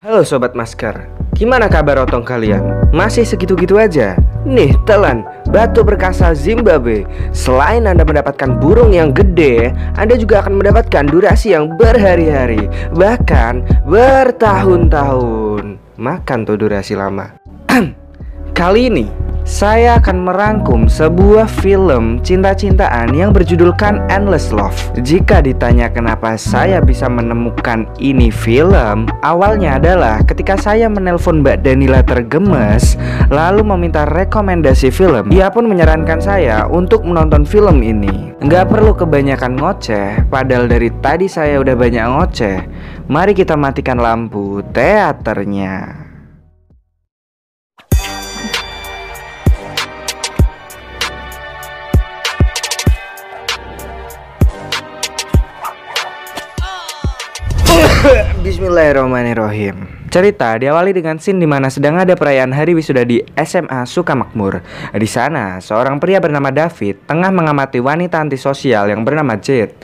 Halo Sobat Masker, gimana kabar otong kalian? Masih segitu-gitu aja? Nih, telan, batu perkasa Zimbabwe. Selain Anda mendapatkan burung yang gede Anda juga akan mendapatkan durasi yang berhari-hari. Bahkan bertahun-tahun. Makan tuh durasi lama Kali ini saya akan merangkum sebuah film cinta-cintaan yang berjudulkan Endless Love. Jika ditanya kenapa saya bisa menemukan ini film, awalnya adalah ketika saya menelpon Mbak Danila tergemes, lalu meminta rekomendasi film. Ia pun menyarankan saya untuk menonton film ini. Nggak perlu kebanyakan ngoceh, padahal dari tadi saya udah banyak ngoceh. Mari kita matikan lampu teaternya. Bismillahirrahmanirrahim. Cerita diawali dengan scene di mana sedang ada perayaan hari wisuda di SMA Sukamakmur. Di sana, seorang pria bernama David tengah mengamati wanita antisosial yang bernama Jade.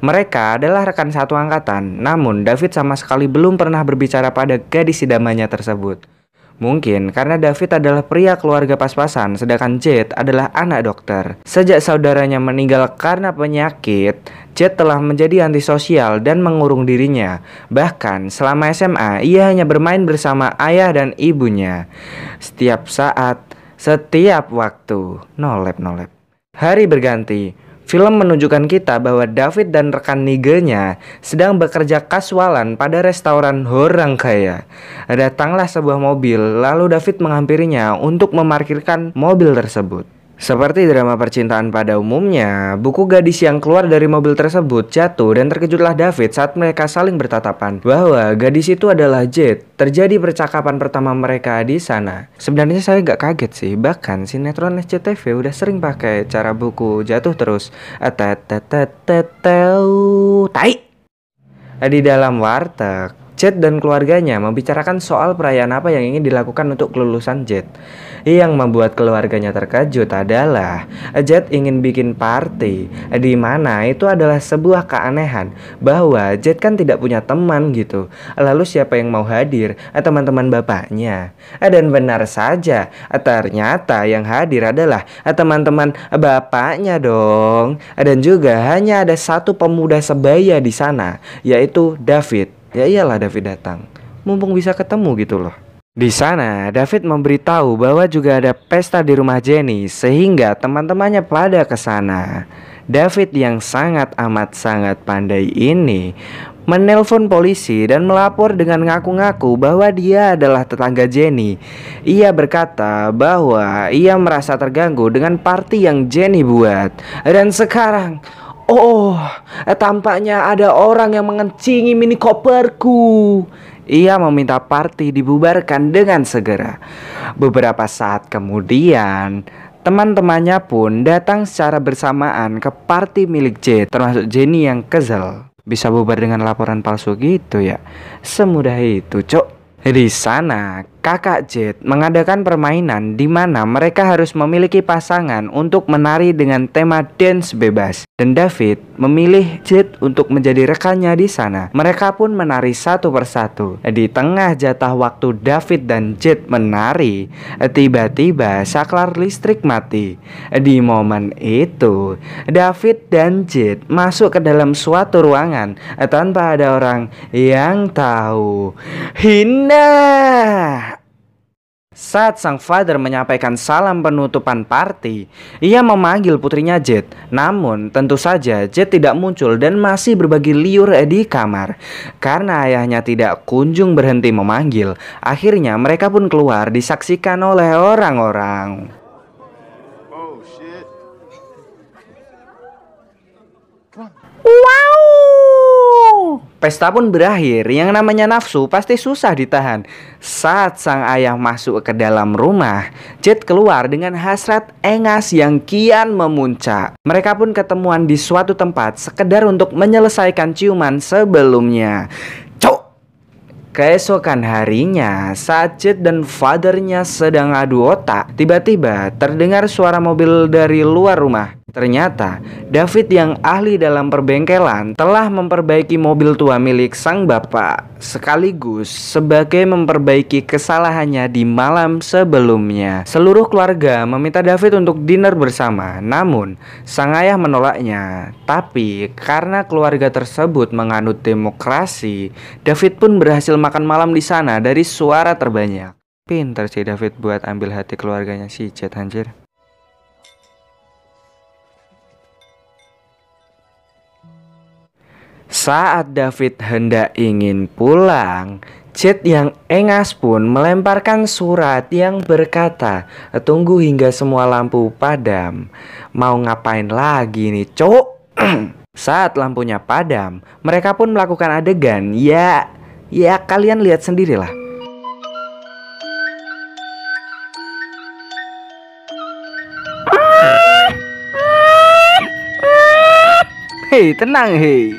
Mereka adalah rekan satu angkatan, namun David sama sekali belum pernah berbicara pada gadis idamanya tersebut. Mungkin karena David adalah pria keluarga pas-pasan, sedangkan Jet adalah anak dokter. Sejak saudaranya meninggal karena penyakit, Jet telah menjadi antisosial dan mengurung dirinya. Bahkan selama SMA, ia hanya bermain bersama ayah dan ibunya. Setiap saat, setiap waktu, nolep nolep. Hari berganti, Film menunjukkan kita bahwa David dan rekan niganya sedang bekerja kasualan pada restoran orang kaya. Datanglah sebuah mobil, lalu David menghampirinya untuk memarkirkan mobil tersebut. Seperti drama percintaan pada umumnya, buku gadis yang keluar dari mobil tersebut jatuh dan terkejutlah David saat mereka saling bertatapan bahwa gadis itu adalah Jade. Terjadi percakapan pertama mereka di sana. Sebenarnya saya gak kaget sih, bahkan sinetron SCTV udah sering pakai cara buku jatuh terus. Tai. Di dalam warteg, Jet dan keluarganya membicarakan soal perayaan apa yang ingin dilakukan untuk kelulusan Jet. Yang membuat keluarganya terkejut adalah Jet ingin bikin party di mana itu adalah sebuah keanehan bahwa Jet kan tidak punya teman gitu. Lalu siapa yang mau hadir? Teman-teman bapaknya. Dan benar saja, ternyata yang hadir adalah teman-teman bapaknya dong. Dan juga hanya ada satu pemuda sebaya di sana, yaitu David. Ya iyalah David datang. Mumpung bisa ketemu gitu loh. Di sana, David memberitahu bahwa juga ada pesta di rumah Jenny sehingga teman-temannya pada ke sana. David yang sangat amat sangat pandai ini menelpon polisi dan melapor dengan ngaku-ngaku bahwa dia adalah tetangga Jenny. Ia berkata bahwa ia merasa terganggu dengan party yang Jenny buat. Dan sekarang Oh, tampaknya ada orang yang mengencingi mini koperku. Ia meminta party dibubarkan dengan segera. Beberapa saat kemudian, teman-temannya pun datang secara bersamaan ke party milik J, termasuk Jenny yang kesel. Bisa bubar dengan laporan palsu gitu ya? Semudah itu, cok. Di sana, kakak Jet mengadakan permainan di mana mereka harus memiliki pasangan untuk menari dengan tema dance bebas. Dan David memilih Jet untuk menjadi rekannya di sana. Mereka pun menari satu persatu. Di tengah jatah waktu David dan Jet menari, tiba-tiba saklar listrik mati. Di momen itu, David dan Jet masuk ke dalam suatu ruangan tanpa ada orang yang tahu. Hina saat sang father menyampaikan salam penutupan party, ia memanggil putrinya Jet. Namun, tentu saja Jet tidak muncul dan masih berbagi liur di kamar. Karena ayahnya tidak kunjung berhenti memanggil, akhirnya mereka pun keluar disaksikan oleh orang-orang. Wow! Pesta pun berakhir, yang namanya nafsu pasti susah ditahan. Saat sang ayah masuk ke dalam rumah, Jet keluar dengan hasrat engas yang kian memuncak. Mereka pun ketemuan di suatu tempat sekedar untuk menyelesaikan ciuman sebelumnya. Keesokan harinya, Jet dan fathernya sedang adu otak, tiba-tiba terdengar suara mobil dari luar rumah. Ternyata, David yang ahli dalam perbengkelan telah memperbaiki mobil tua milik sang bapak, sekaligus sebagai memperbaiki kesalahannya di malam sebelumnya. Seluruh keluarga meminta David untuk dinner bersama, namun sang ayah menolaknya. Tapi karena keluarga tersebut menganut demokrasi, David pun berhasil makan malam di sana dari suara terbanyak. Pinter sih David buat ambil hati keluarganya si Jet anjir. Saat David hendak ingin pulang, Jet yang engas pun melemparkan surat yang berkata, "Tunggu hingga semua lampu padam." Mau ngapain lagi nih, cok? Saat lampunya padam, mereka pun melakukan adegan. Ya, ya kalian lihat sendirilah. Hei, tenang, hei.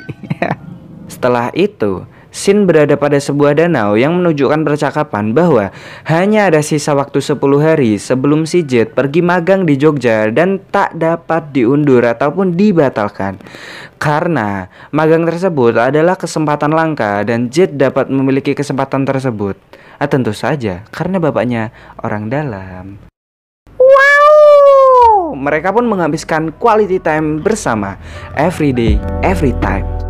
Setelah itu, Sin berada pada sebuah danau yang menunjukkan percakapan bahwa hanya ada sisa waktu 10 hari sebelum si Jet pergi magang di Jogja dan tak dapat diundur ataupun dibatalkan. Karena magang tersebut adalah kesempatan langka dan Jet dapat memiliki kesempatan tersebut. Ah, tentu saja karena bapaknya orang dalam. Mereka pun menghabiskan quality time bersama every day, every time.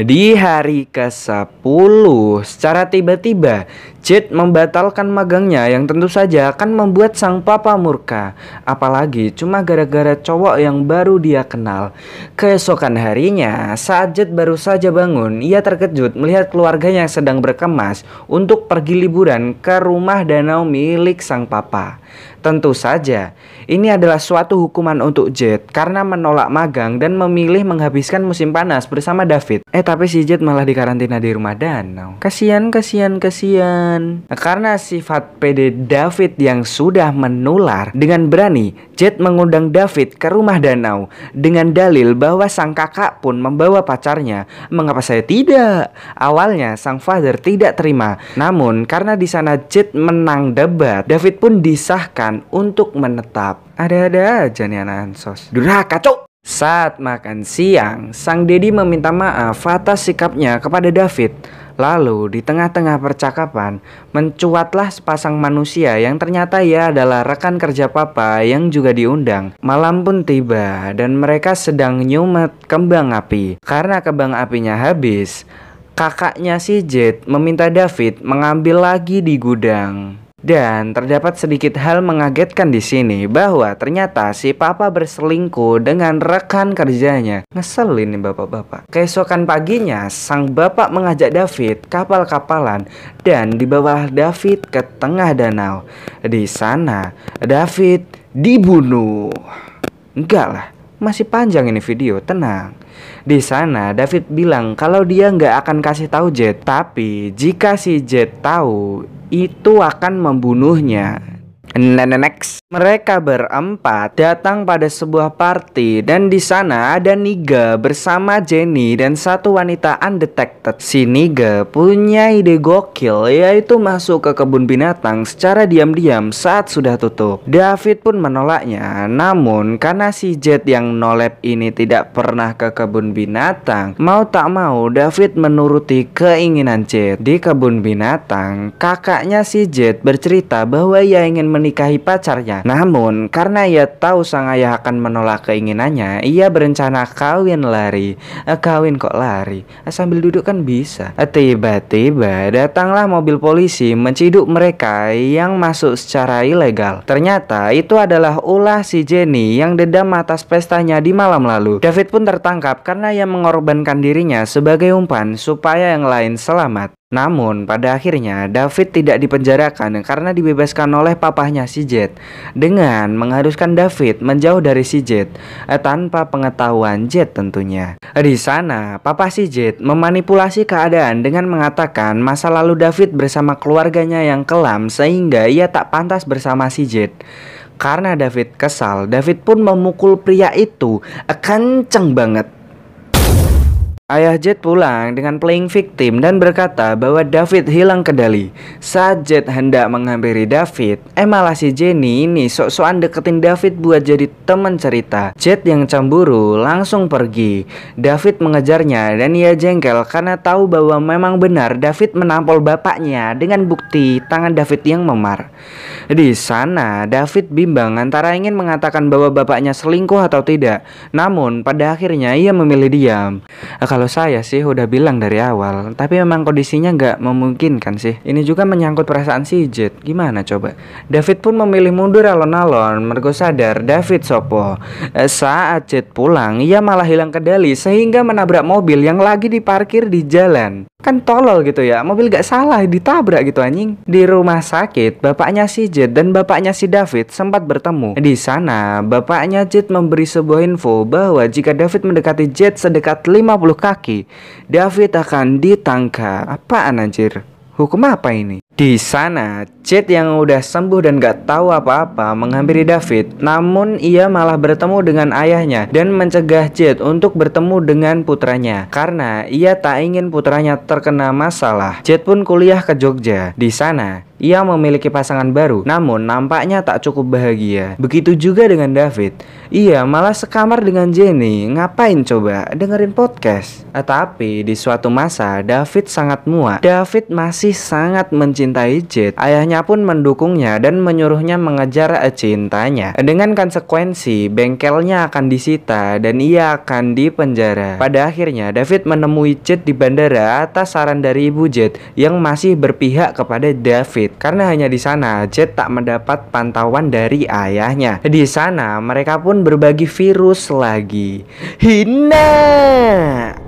Di hari ke-10, secara tiba-tiba, Jet membatalkan magangnya yang tentu saja akan membuat sang papa murka. Apalagi cuma gara-gara cowok yang baru dia kenal. Keesokan harinya, saat Jet baru saja bangun, ia terkejut melihat keluarganya yang sedang berkemas untuk pergi liburan ke rumah danau milik sang papa. Tentu saja, ini adalah suatu hukuman untuk Jet karena menolak magang dan memilih menghabiskan musim panas bersama David. Eh tapi si Jet malah dikarantina di rumah danau. Kasian, kasian, kasian. Karena sifat PD David yang sudah menular dengan berani, Jet mengundang David ke rumah danau dengan dalil bahwa sang kakak pun membawa pacarnya. Mengapa saya tidak? Awalnya sang father tidak terima, namun karena di sana Jet menang debat, David pun disahkan untuk menetap. Ada-ada aja nih anak ansos. Durhaka, cok! Saat makan siang, sang Dedi meminta maaf atas sikapnya kepada David. Lalu di tengah-tengah percakapan mencuatlah sepasang manusia yang ternyata ia adalah rekan kerja papa yang juga diundang. Malam pun tiba dan mereka sedang nyumet kembang api. Karena kembang apinya habis, kakaknya si Jet meminta David mengambil lagi di gudang. Dan terdapat sedikit hal mengagetkan di sini bahwa ternyata si papa berselingkuh dengan rekan kerjanya. Ngeselin nih bapak-bapak. Keesokan paginya, sang bapak mengajak David kapal-kapalan dan dibawa David ke tengah danau. Di sana, David dibunuh. Enggak lah, masih panjang ini video, tenang. Di sana David bilang kalau dia nggak akan kasih tahu Jet, tapi jika si Jet tahu, itu akan membunuhnya. Next, mereka berempat datang pada sebuah party dan di sana ada Niga bersama Jenny dan satu wanita undetected. Si Niga punya ide gokil yaitu masuk ke kebun binatang secara diam-diam saat sudah tutup. David pun menolaknya, namun karena si Jet yang nolep ini tidak pernah ke kebun binatang, mau tak mau David menuruti keinginan Jet. Di kebun binatang, kakaknya si Jet bercerita bahwa ia ingin menikahi pacarnya. Namun, karena ia tahu sang ayah akan menolak keinginannya, ia berencana kawin lari. Eh, kawin kok lari? Eh, sambil duduk kan bisa. Eh, tiba-tiba datanglah mobil polisi menciduk mereka yang masuk secara ilegal. Ternyata itu adalah ulah si Jenny yang dendam atas pestanya di malam lalu. David pun tertangkap karena ia mengorbankan dirinya sebagai umpan supaya yang lain selamat. Namun, pada akhirnya David tidak dipenjarakan karena dibebaskan oleh papahnya si Jet dengan mengharuskan David menjauh dari si Jet eh, tanpa pengetahuan Jet tentunya. Di sana, papa si Jet memanipulasi keadaan dengan mengatakan masa lalu David bersama keluarganya yang kelam sehingga ia tak pantas bersama si Jet. Karena David kesal, David pun memukul pria itu eh, kenceng banget. Ayah Jet pulang dengan playing victim dan berkata bahwa David hilang kendali. Saat Jet hendak menghampiri David, eh malah si Jenny ini sok-sokan deketin David buat jadi teman cerita. Jet yang cemburu langsung pergi. David mengejarnya dan ia jengkel karena tahu bahwa memang benar David menampol bapaknya dengan bukti tangan David yang memar. Di sana, David bimbang antara ingin mengatakan bahwa bapaknya selingkuh atau tidak. Namun, pada akhirnya ia memilih diam. Kalau saya sih udah bilang dari awal, tapi memang kondisinya nggak memungkinkan sih. Ini juga menyangkut perasaan si Jet. Gimana coba? David pun memilih mundur alon-alon. Mergo sadar David Sopo. Eh, saat Jet pulang, ia malah hilang kendali sehingga menabrak mobil yang lagi diparkir di jalan. Kan tolol gitu ya, mobil gak salah ditabrak gitu anjing. Di rumah sakit, bapaknya si Jet dan bapaknya si David sempat bertemu. Di sana, bapaknya Jet memberi sebuah info bahwa jika David mendekati Jet sedekat 50 kaki kaki, David akan ditangkap. Apaan anjir? Hukum apa ini? Di sana, Jet yang udah sembuh dan gak tahu apa-apa menghampiri David, namun ia malah bertemu dengan ayahnya dan mencegah Jet untuk bertemu dengan putranya karena ia tak ingin putranya terkena masalah. Jet pun kuliah ke Jogja. Di sana, ia memiliki pasangan baru, namun nampaknya tak cukup bahagia. Begitu juga dengan David. Ia malah sekamar dengan Jenny. Ngapain coba? Dengerin podcast. Eh, tapi di suatu masa, David sangat muak. David masih sangat mencintai Jet. Ayahnya pun mendukungnya dan menyuruhnya mengejar cintanya. Dengan konsekuensi, bengkelnya akan disita dan ia akan dipenjara. Pada akhirnya, David menemui Jet di bandara atas saran dari ibu Jet yang masih berpihak kepada David karena hanya di sana Jet tak mendapat pantauan dari ayahnya. Di sana mereka pun berbagi virus lagi. Hina.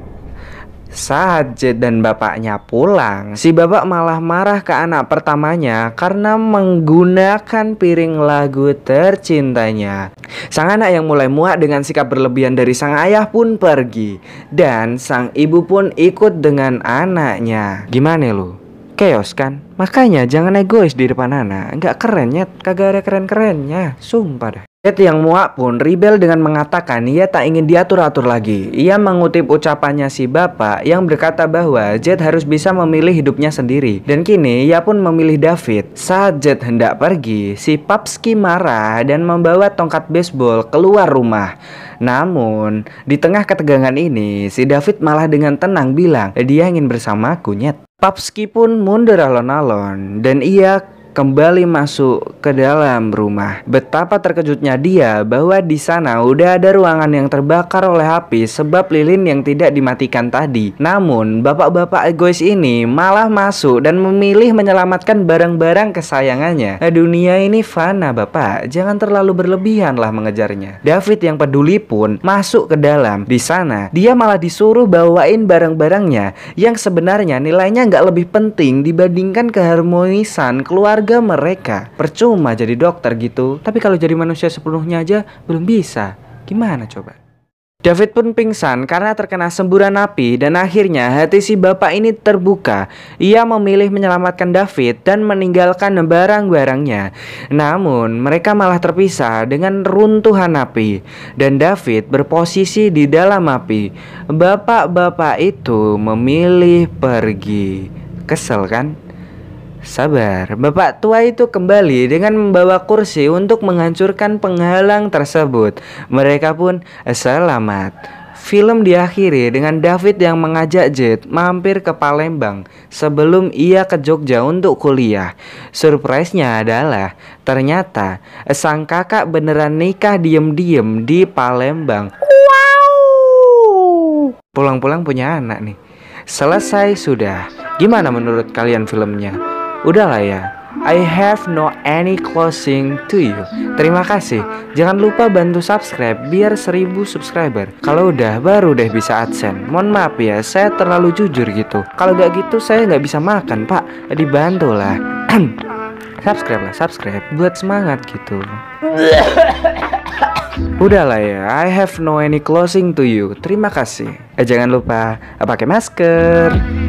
Saat Jet dan bapaknya pulang, si bapak malah marah ke anak pertamanya karena menggunakan piring lagu tercintanya. Sang anak yang mulai muak dengan sikap berlebihan dari sang ayah pun pergi, dan sang ibu pun ikut dengan anaknya. Gimana lu? chaos kan Makanya jangan egois di depan anak Nggak keren ya Kagak ada keren-kerennya Sumpah dah Jet yang muak pun rebel dengan mengatakan ia tak ingin diatur-atur lagi. Ia mengutip ucapannya si bapak yang berkata bahwa Jet harus bisa memilih hidupnya sendiri. Dan kini ia pun memilih David. Saat Jet hendak pergi, si Papski marah dan membawa tongkat baseball keluar rumah. Namun, di tengah ketegangan ini, si David malah dengan tenang bilang, dia ingin bersama kunyet. Papski pun mundur alon-alon dan ia kembali masuk ke dalam rumah. Betapa terkejutnya dia bahwa di sana udah ada ruangan yang terbakar oleh api sebab lilin yang tidak dimatikan tadi. Namun, bapak-bapak egois ini malah masuk dan memilih menyelamatkan barang-barang kesayangannya. Nah, dunia ini fana, Bapak. Jangan terlalu berlebihan lah mengejarnya. David yang peduli pun masuk ke dalam. Di sana, dia malah disuruh bawain barang-barangnya yang sebenarnya nilainya nggak lebih penting dibandingkan keharmonisan keluarga keluarga mereka. Percuma jadi dokter gitu, tapi kalau jadi manusia sepenuhnya aja belum bisa. Gimana coba? David pun pingsan karena terkena semburan api dan akhirnya hati si bapak ini terbuka. Ia memilih menyelamatkan David dan meninggalkan barang-barangnya. Namun mereka malah terpisah dengan runtuhan api dan David berposisi di dalam api. Bapak-bapak itu memilih pergi. Kesel kan? Sabar, bapak tua itu kembali dengan membawa kursi untuk menghancurkan penghalang tersebut. Mereka pun selamat. Film diakhiri dengan David yang mengajak Jet mampir ke Palembang sebelum ia ke Jogja untuk kuliah. Surprise-nya adalah ternyata sang kakak beneran nikah diem-diem di Palembang. Wow! Pulang-pulang punya anak nih. Selesai sudah. Gimana menurut kalian filmnya? Udahlah ya I have no any closing to you. Terima kasih. Jangan lupa bantu subscribe biar 1000 subscriber. Kalau udah baru deh bisa adsense. Mohon maaf ya, saya terlalu jujur gitu. Kalau gak gitu saya nggak bisa makan pak. Dibantu lah. subscribe lah, subscribe buat semangat gitu. Udahlah ya, I have no any closing to you. Terima kasih. Eh jangan lupa pakai masker.